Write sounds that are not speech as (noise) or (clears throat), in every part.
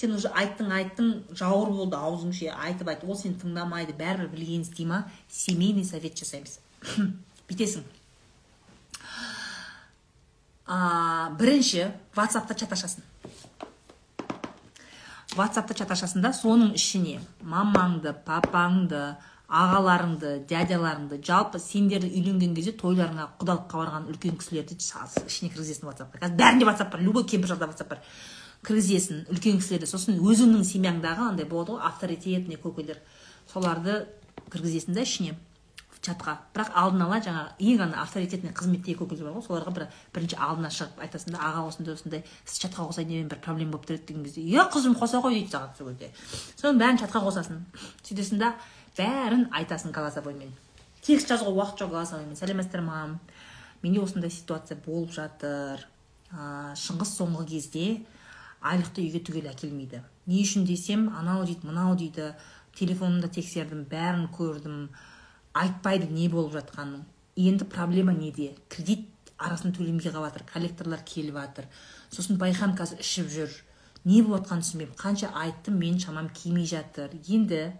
сен уже айттың айттың жауыр болды аузың ше айтып айт ол сені тыңдамайды бәрібір білгенін істей ма? Семейный совет жасаймыз. (laughs) Бүйтесің. Бірінші ватсапта чат ашасың ватсапта чат ашасың да соның ішіне мамаңды папаңды ағаларыңды дядяларыңды жалпы сендер үйленген кезде тойларыңа құдалыққа барған үлкен кісілерді ішіне кіргізесің ватсапқа. Қазір бәрінде ватсап бар любой кемпір шалда ватсап бар. Кіргізесің үлкен кісілерді. Сосын өзіңнің семьяңдағы андай болады ғой авторитетный көкелер соларды кіргізесің да ішіне чатқа. Бірақ алдын ала жаңағы ең ана авторитетный қызметтегі көкелер бар ғой соларға бір бірінші алдына шығып айтасың да аға осындай осындай сіз чатқа қосайын деп бір проблема болып тұр еді деген кезде иә қызым қоса ғой дейді саған сол кезде соның бәрін чатқа қосасың. Сөйтесің да бәрін айтасың голосовоймен текст жазуға уақыт жоқ голосовоймен сәлеметсіздер ма менде осындай ситуация болып жатыр. Ә, шыңғыс соңғы кезде айлықты үйге түгел әкелмейді. Не үшін десем анау дейді мынау дейді телефонымда тексердім бәрін көрдім. Айтпайды не болып жатқанын. Енді проблема неде? Кредит арасын төлемей қалып жатыр коллекторлар келіп жатыр сосын байхан қазір ішіп жүр. Не болып жатқанын түсінбеймін. Қанша айттым мен шамам келмей жатыр. Енді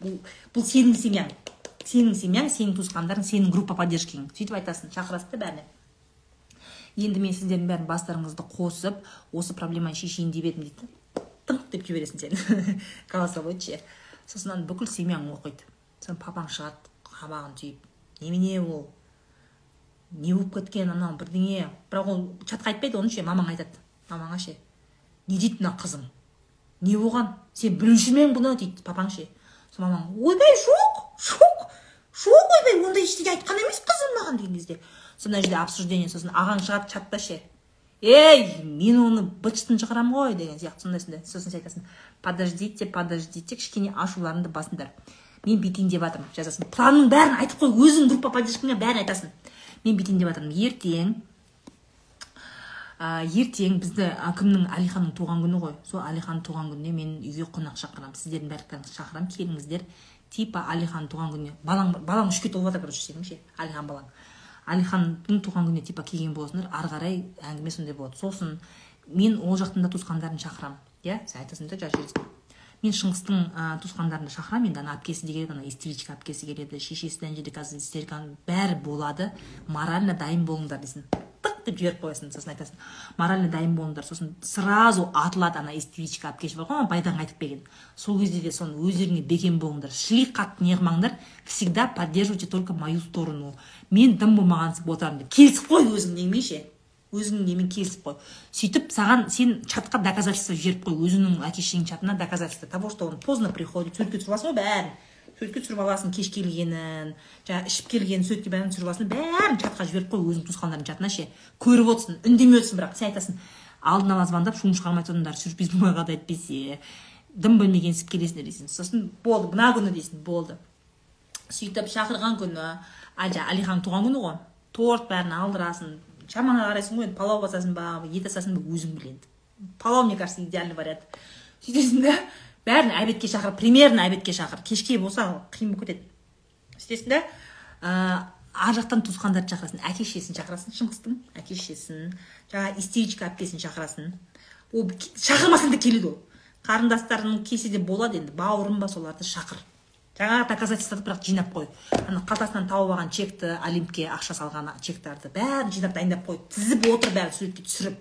бұл бұл сенің семьяң. Сенің семьяң сенің туысқандарың сенің группа поддержкаң. Сөйтіп айтасың шақырасың да бәріне. Енді мен сіздердің бәрін бастарыңызды қосып осы проблеманы шешейін деп едім дейді. Тыңқ деп жібересің сен голосовой ше сосын бүкіл семьяң оқиды. Сосын папаң шығады қабағын түйіп. Немене ол? Не болып кеткен анау бірдеңе? Бірақ ол чатқа айтпайды оны ше мамаң айтады. Мамаңа ше не дейді мына қызың не болған? Сен білуші ме бұны дейді папаң ше мамаң ойбай жоқ жоқ жоқ ойбай ондай ештеңе айтқан емес қызым маған деген кезде сонда жерде обсуждение сосын ағаң шығады чатта ше. Ей мен оны бытшытын шығарамын ғой деген сияқты сондай сондай. Сосын сен айтасың подождите подождите кішкене ашуларыңды басыңдар. Мен бүйтейін деп жатырмын жазасың. Планның бәрін айтып қой өзің группа поддержкаңа бәрін айтасың. Мен бүйтейін деп жатырмын. Ертең ә, ертең бізді кімнің әлиханның туған күні ғой. Сол әлиханның туған күніне мен үйге қонақ шақырамын сіздердің барлықтарыңызды шақырамын келіңіздер типа әлиханның туған күніне. Балаң балаң үшке толып жатыр короче сенің ше әлихан балаң. Әлиханның туған күніне типа келген боласыңдар ары қарай әңгіме сондай болады. Сосын мен ол жақтың да туысқандарын шақырамын иә? Сен айтасың да жазып мен шыңғыстың ә, туысқандарымды шақырамын. Енді ана әпкесі де келеді ана истеричка әпкесі келеді шешесі ана жерде қазір истериканың бәрі болады. Морально дайын болыңдар дейсің деп жіберіп қоясың сосын айтасың морально дайын болыңдар сосын сразу атылады ана истеричка әпкеші бар ғой байдан қайтып келген сол кезде де соны өздеріңе бекем болыңдар шли қатты не қылмаңдар всегда поддерживайте только мою сторону. Мен дым болмаған отырамын деп. Келісіп қой өзің неңмен ше өзіңнің немен келісіп қой. Сөйтіп саған сен чатқа доказательство жіберіп қой өзіңнің әке шешеңнің чатына доказательство того что он поздно приходит суретке түсіріп аласың ғой бәрін. Суретке түсіріп аласың кеш келгенін жаңағы ішіп келгенін суретке бәрін түсіріп аласың бәрін чатқа жіберіп қой өзіңнің туысқандарыңның чатына ше. Көріп отырсың үндемей отырсың бірақ сен айтасың алдын ала звондап шуым шығармай тұрыңдар сюрприз болмай қалды әйтпесе дым білмегенсіп келесіңдер дейсің сосын болды мына күні дейсің болды. Сөйтіп шақырған күні әлиханның туған күні ғой торт бәрін алдырасың шамаңа қарайсың ғой енді палау басасың ба ет асасың ба өзің біл енді. Палау мне кажется идеальный вариант. Сөйтесің да бәрін обедке шақыр примерно обедке шақыр кешке болса қиын болып кетеді. Сөйтесің да ә, ар жақтан туысқандарды шақырасың. Әке шешесін шақырасың шыңғыстың әке шешесін жаңағы истеричка әпкесін шақырасың. Ол шақырмасаң да келеді ол. Қарындастарың келсе де болады енді бауырым ба соларды шақыр. Жаңағы доказательстводы бірақ жинап қой. Ана қалтасынан тауып алған чекті олимпке ақша салған чектарды бәрін жинап дайындап қой. Тізіп отыр бәрін суретке түсіріп.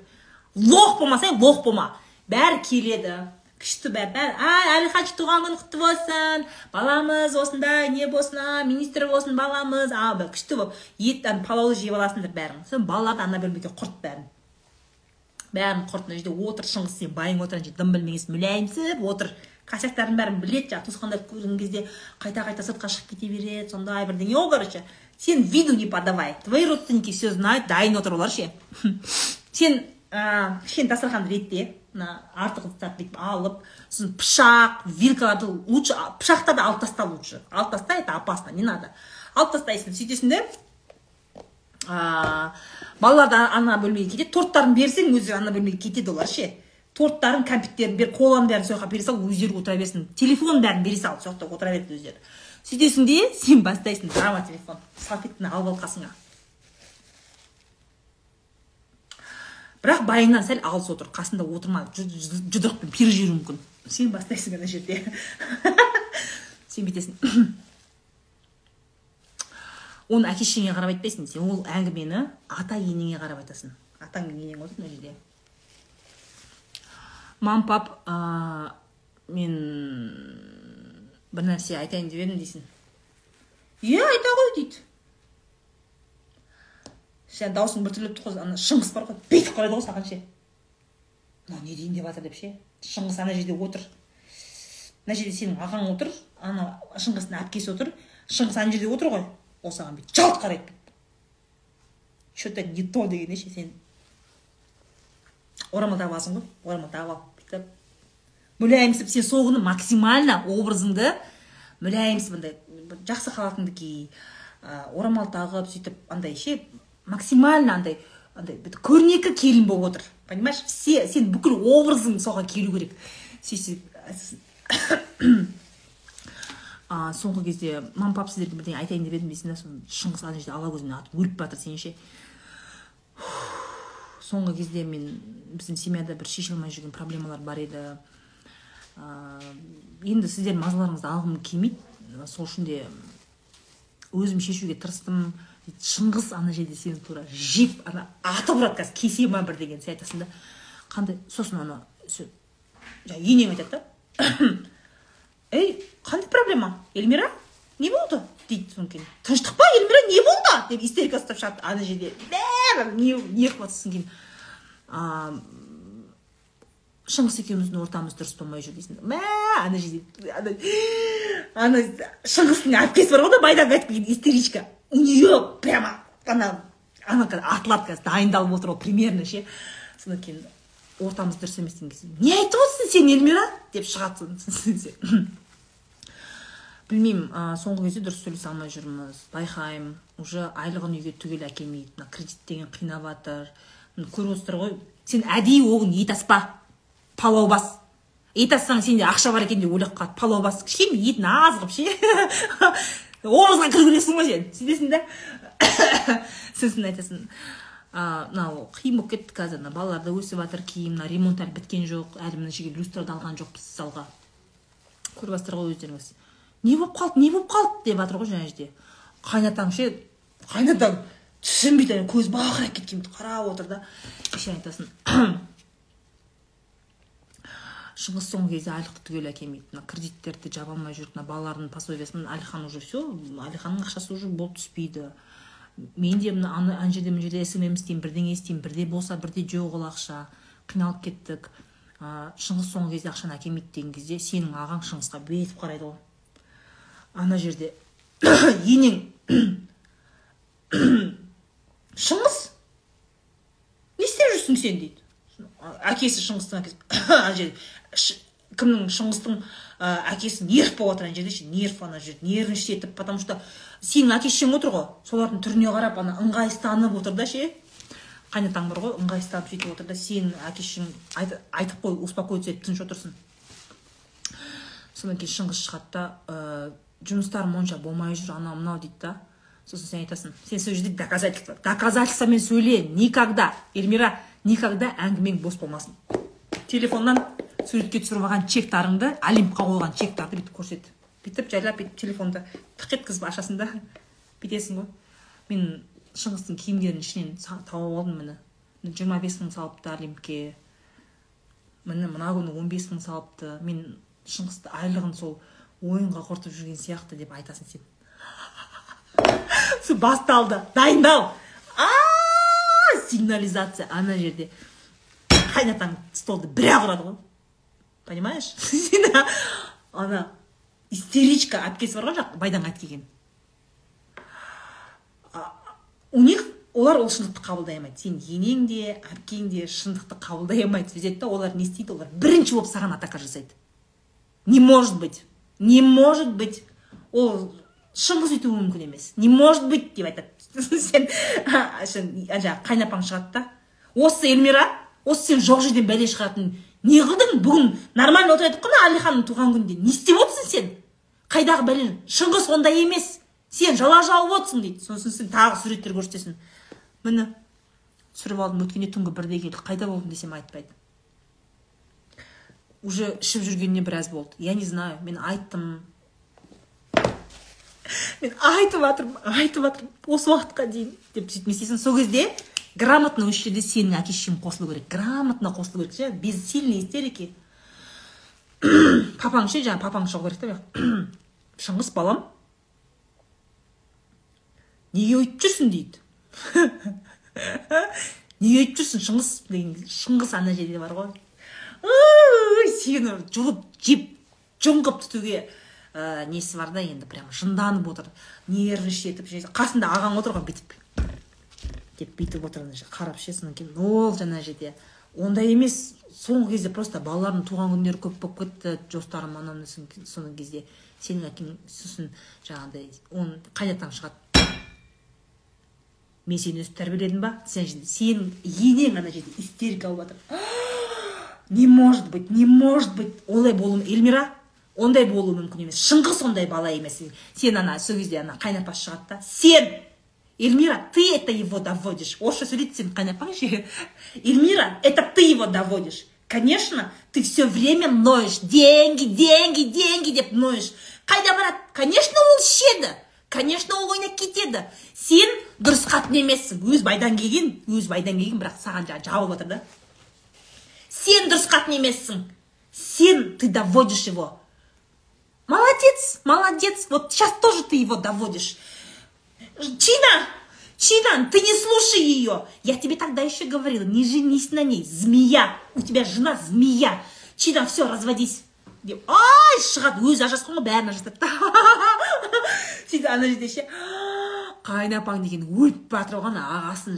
Лох болмасаң лох болма. Бәрі келеді. Күшті бәрі ай әлиханчик туған күні құтты болсын. Баламыз осындай не болсын а министр болсын баламыз. А күшті болып ет палауды жеп аласыңдар бәрің сосын балаларды ана бөлмеге құрт бәрін. Бәрін құрт мына жерде отыр шыңғыс сен байың отыр ана жерде дым білмегенсің мүләйімсіп отыр. Косяктарын бәрін біледі жаңағы туысқандар көрген кезде қайта қайта сыртқа шығып кете береді сондай бірдеңе ғой короче. Сен виду не подавай твои родственники все знают дайын отыр олар ше. (laughs) Сен ыыы кішкене дастарханды ретте. Мына ыдыстарды бүйтіп алып сосын пышақ вилкаларды лучше пышақтарды алып таста лучше. Алып таста это опасно не надо. Алып тастайсың сөйтесің де балаларды ана бөлмеге кетеді торттарын берсең өзі ана бөлмеге кетеді олар ше торттарын кәмпиттерін бер коланың бәрін сол жаққа бере сал өздері отыра берсін. Телефонның бәрін бере сал сол жақта отыра береді өздері. Сөйтесің де сен бастайсың драма телефон. Салфетканы алып ал қасыңа. Бірақ байыңнан сәл алыс отыр қасында отырма жұдырықпен періп жіберуі мүмкін. Сен бастайсың ана жерде. (laughs) Сен бүйтесің. (coughs) Оны әке шешеңе қарап айтпайсың. Сен ол әңгімені ата енеңе қарап айтасың. Атаң мен енең отыр мына жерде. Мам пап ә, мен бір нәрсе айтайын деп едім дейсің. Иә айта ғой дейді. Ше даусың біртүрлі тұр ана шыңғыс бар ғой бүйтіп қарайды ғой саған ше? Мынау не дейін деп жатыр деп ше? Шыңғыс ана жерде отыр мына жерде сенің ағаң отыр ана шыңғыстың әпкесі отыр шыңғыс ана жерде отыр ғой ол саған бүйтіп жалт қарайды че то не то? дегендей ше сен. Орамал тағып аласың ғой орамал тағып ал бүйтіп. Мүләйімсіп сен сол күні максимально образыңды мүләйімсіп андай жақсы халатыңды ки орамал тағып сөйтіп андай ше максимально андай андай көрнекі келін болып отыр. Понимаешь? Все сен бүкіл образың соған келу керек. Сөйтсек (coughs) а, соңғы кезде мам пап сіздерге бірдеңе айтайын деп едім дейсің да соны шыңғыс ана жерде ала көзімен атып өліп жатыр сен ше. Соңғы кезде мен біздің семьяда бір шеше алмай жүрген проблемалар бар еді. Ә, енді сіздердің мазаларыңызды алғым келмейді. Сол үшін де өзім шешуге тырыстым. Шыңғыс ана жерде сені тура жеп ана атып ұрады қазір кесе ма бір деген сен айтасың да қандай сосын ана енең айтады да (coughs) ей қандай проблема? Эльмира не болды? дейді содан кейін. Тыныштық па эльмира не болды? деп истерика ұстап шығады ана жерде. Бәрі не не қылып жатсың кейін. Шыңғыс екеуміздің ортамыз дұрыс болмай жүр дейсің. Мә ана жерде ана шыңғыстың әпкесі бар ғой да байдан қайтып келген истеричка. У нее прямо ана ана атылады қазір дайындалып отыр ғой примерно ше содан кейін ортамыз дұрыс емес деген кезде. Не айтып отырсың сен эльмира? деп шығады білмеймін ә, соңғы кезде дұрыс сөйлесе алмай жүрміз. Байқаймын. Уже айлығын үйге түгел әкелмейді. Мына кредит деген қинап жатыр. Көріп отырсыздар ғой. Сен әдейі оған ет аспа палау бас ет ассаң сенде ақша бар екен деп ойлап қалады. Палау бас кішкене етін аз қылып ше образға кіргізесің ғой сен сөйтесің да? (coughs) Сосын айтасың мынау қиын болып кетті қазір. Мына балалар да өсіп жатыр кейін мына ремонт әлі біткен жоқ әлі мына жерге люстрада алған жоқпыз залға. Көріп жатсыздар ғой өздеріңіз. Не болып қалды не болып қалды деп жатыр ғой жаңа жерде. Қайнатаң ше қайнатаң түсінбейді көзі бақырайып кеткен қарап отыр да. Сен айтасың шығыс соңғы кезде айлықты түгел әкелмейді. Мына кредиттерді жаба алмай жүр мына балалардың пособиясын әлихан уже все әлиханның ақшасы уже болып түспейді. Мен де мына ана жерде мына жерде смм істеймін бірдеңе істеймін бірде болса бірде жоқ ол ақша. Қиналып кеттік. Ә, шыңғыс соңғы кезде ақшаны әкелмейді деген кезде сенің ағаң шыңғысқа бүйтіп қарайды ғой ана жерде (coughs) енең (coughs) шыңғыс? Не істеп жүрсің сен дейді. Әкесі шыңғыстың әкесі (coughs) ана жерде кімнің шыңғыстың ә, әкесі нерв болып жатыр ана жерде ше нерв ана жерде нервничать етіп потому что сенің әке шешең отыр ғой. Солардың түріне қарап ана ыңғайсызданып отыр да ше. Қайнатаң бар ғой ыңғайсызданып сөйтіп отыр да сенің әке шешең айтып қой успокоиться етіп тыныш отырсын. Содан кейін шыңғыс шығады да ә, жұмыстарым онша болмай жүр анау мынау дейді да. Сосын сен айтасың сен сол жерде доказательство доказательствомен сөйле никогда эльмира никогда әңгімең бос болмасын. Телефоннан суретке түсіріп алған чектарыңды олимпқа қойған чектарды бүйтіп көрсет. Бүйтіп жайлап бүйтіп телефонды тық еткізіп ашасың да бүйтесің ғой. Мен шыңғыстың киімдерін ішінен тауып алдым міне. Жиырма бес мың салыпты олимпке. Міне мына күні он бес мың салыпты. Мен шыңғысты айлығын сол ойынға құртып жүрген сияқты деп айтасың сен. (laughs) Басталды. Дайындал. Сигнализация ана жерде қайнатаң столды бір ақ ұрады ғой. Понимаешь? (laughs) Ана истеричка әпкесі бар ғой жақ байдан қайтып келген. У них олар ол шындықты қабылдай алмайды. Сен енең де әпкең де шындықты қабылдай алмайды. Сөйтеді да олар не істейді? Олар бірінші болып саған атака жасайды. Не может быть. Не может быть. Ол шыңғыс өйтуі мүмкін емес. Не может быть деп айтады. (laughs) Сен жаңағы қайнапаң шығады да. Осы эльмира осы сен жоқ жерден бәле шығатын не қылдың? Бүгін нормально отыр едік қой әлиханның туған күнінде. Не істеп отырсың сен? Қайдағы бәле шыңғыс ондай емес. Сен жала жауып отырсың дейді. Сосын сен тағы суреттер көрсетесің міне түсіріп алдым. Өткенде түнгі бірде келді. Қайда болдың десем айтпайды. Уже ішіп жүргеніне біраз болды. Я не знаю. Мен айттым. Мен айтып жатырмын айтып жатырмын осы уақытқа дейін деп сөйтіп не істейсің? Сол кезде грамотно осы жерде сенің әке шешең қосылу керек. Грамотно қосылу керек ше? Без сильной истерики папаң ше? Жаңағы папаң шығу керек та (coughs) шыңғыс балам. Неге өйтіп жүрсің дейді? (laughs) Неге өйтіп жүрсің? Шыңғыс деген шыңғыс ана жерде бар ғой. Сені жұлып жеп қылып түтуге. Ә, несі бар да енді прям жынданып отыр. Нервничать етіп қасында ағаң отыр ғой бүйтіп. Деп бүйтіп отыр қарап ше содан кейін ол жаңа жерде. Ондай емес соңғы кезде просто балалардың туған күндері көп болып кетті жоспарым анау соның кезде. Сенің әкең сосын жаңағыдай оны қайнатаң шығады. Мен сені өстіп тәрбиеледім ба? Сен сенің енең ана жерде истерика болып жатыр. (gasps) Не может быть не может быть. Олай болу эльмира ондай болуы мүмкін емес. Шыңғыс ондай бала емес. Сен ана сол кезде ана қайнапасы шығады да. Сен эльмира ты это его доводишь. Орысша сөйлейді сенің қайнапаң ше эльмира это ты его доводишь. Конечно ты все время ноешь. Деньги деньги деньги деп ноешь. Қайда барады? Конечно ол ішеді. Конечно ол ойнап кетеді. Сен дұрыс қатын емессің. Өз байдан келген өз байдан келген бірақ саған жаңағы жабылып жатыр да. Сен дұрыс қатын емессің. Сен ты доводишь его. Молодец молодец. Вот сейчас тоже ты его доводишь. Чина чина ты не слушай ее я тебе тогда еще говорила не женись на ней змея. У тебя жена змея. Чина все разводись. Ай шығады өзі ажырасқан ғой бәрін ажыратады сөйтіп ана жерде ше қайнапаң деген өліп бара ғой ағасын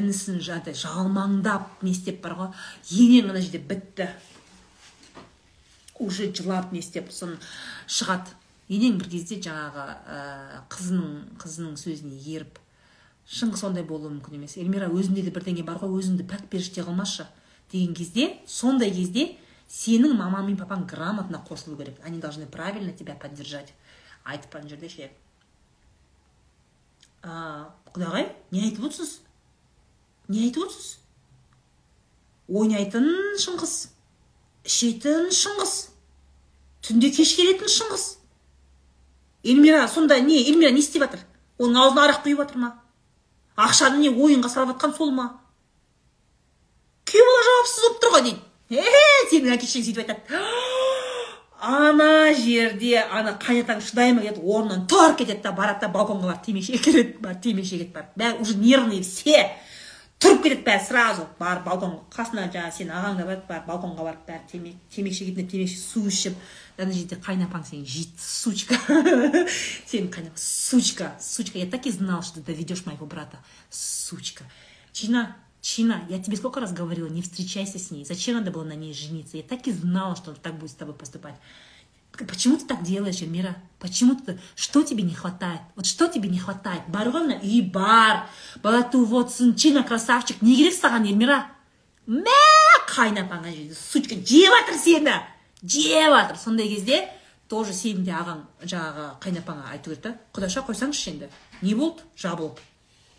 інісін жалмаңдап не істеп бар ғой енең ана жерде бітті. Уже жылап не істеп соны шығады. Енең бір кезде жаңағы ә, қызының қызының сөзіне еріп шыңғыс сондай болуы мүмкін емес. Эльмира өзіңде де бірдеңе бар ғой өзіңді пәк періште қылмашы деген кезде сондай кезде сенің мамаң мен папаң грамотно қосылу керек. Они должны правильно тебя поддержать. Айтып ана жерде ше? Құдағай не айтып отырсыз? Не айтып отырсыз? Ойнайтын шыңғыс. Ішетін шыңғыс. Түнде кеш келетін шыңғыс. Эльмира сонда не эльмира не істеп жатыр? Оның аузына арақ құйып жатыр ма? Ақшаны не ойынға салып жатқан сол ма? Күйеу бала жауапсыз болып тұр ғой дейді. Е сенің әке шешең сөйтіп айтады. (gasps) Ана жерде ана қайнатаң шыдай ма кетіп орнынан тұрып кетеді да барады да балконға барып темекі шегеді барып темекі шегеді барып уже нервный все. Тұрып кетеді бәрі сразу барып балконға қасына жаңағы сенің ағаң да бар барып балконға барып бәрі темекі темекі шегетіндер темекі су ішіп ана жерде қайнапаң сені жейді сучка (laughs) сенің қайнапаң сучка сучка я так и знал что ты доведешь моего брата сучка чина Чина, я тебе сколько раз говорила, не встречайся с ней. Зачем надо было на ней жениться? Я так и знала, что он так будет с тобой поступать. Почему ты так делаешь, Эльмира? Почему ты... Что тебе не хватает? Вот что тебе не хватает? Барғана и бар. Бала туып Чина красавчик. Не керек саған, Эльмира? мә қайнап ана жерде сучка жеп жатыр сені жеп жатыр сондай кезде тоже сенің де ағаң жаңағы қайнапаңа айту керек та құдаша қойсаңызшы енді не болды жабылып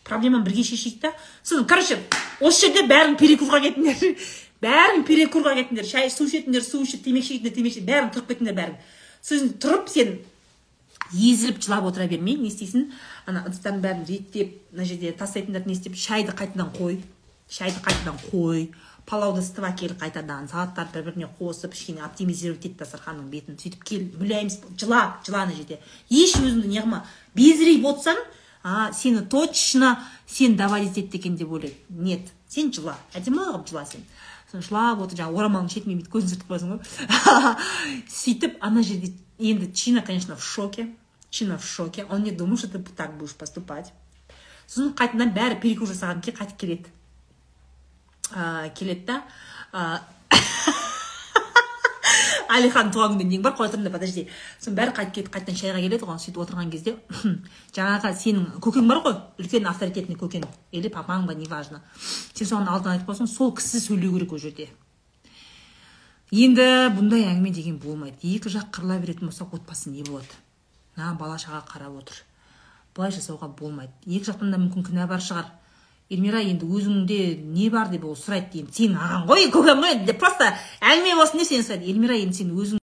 проблеманы бірге шешейік та сосын короче осы жерде бәрің перекурға кетіңдер бәрің перекурға кетіңдер шай су ішетіндер су ішіп темекі шегетіндер темекі бәрің тұрып кетіңдер бәрің сосын тұрып сен езіліп жылап отыра бермей не істейсің? Ана ыдыстардың бәрін реттеп мына жерде тастайтындарды не істеп шайды қайтадан қой шайды қайтадан қой палауды ысытып әкел қайтадан салаттарды бір біріне қосып кішкене оптимизировать ет дастарханның бетін сөйтіп кел мүләйім жыла жыла ана жерде. Еш өзіңді неғылма безірей болсаң а сені точно сен доводить етті екен деп ойлайды нет сен жыла әдемі қылып жыла сен сосын жылап отыр жаңағы орамалдың шетімен бүйтіп көзін сүртіп қоясың ғой. (laughs) Сөйтіп ана жерде енді чина конечно в шоке. Чина в шоке. Он не думал что ты так будешь поступать. Сосын қайтадан бәрі перекур жасағаннан кейін қайтып келеді. Келеді да әлихан туған күнде нең бар тұрыңдар подожди. Сосын бәрі қайтып кетіп қайтадан шайға келеді ғой сөйтіп отырған кезде. (clears throat) Жаңағы сенің көкең бар ғой үлкен авторитетный көкең. Или папаң ба неважно. Сен соған алдын айтып қойсаң сол кісі сөйлеу керек ол жерде. Енді бұндай әңгіме деген болмайды. Екі жақ қырыла беретін болсақ отбасы не болады? Мына бала шаға қарап отыр. Былай жасауға болмайды. Екі жақтан да мүмкін кінә бар шығар. Эльмира енді өзіңде не бар деп ол сұрайды енді сенің ағаң ғой көкең ғой просто әңгіме болсын деп сені сұрайды. Эльмира енді сен өзің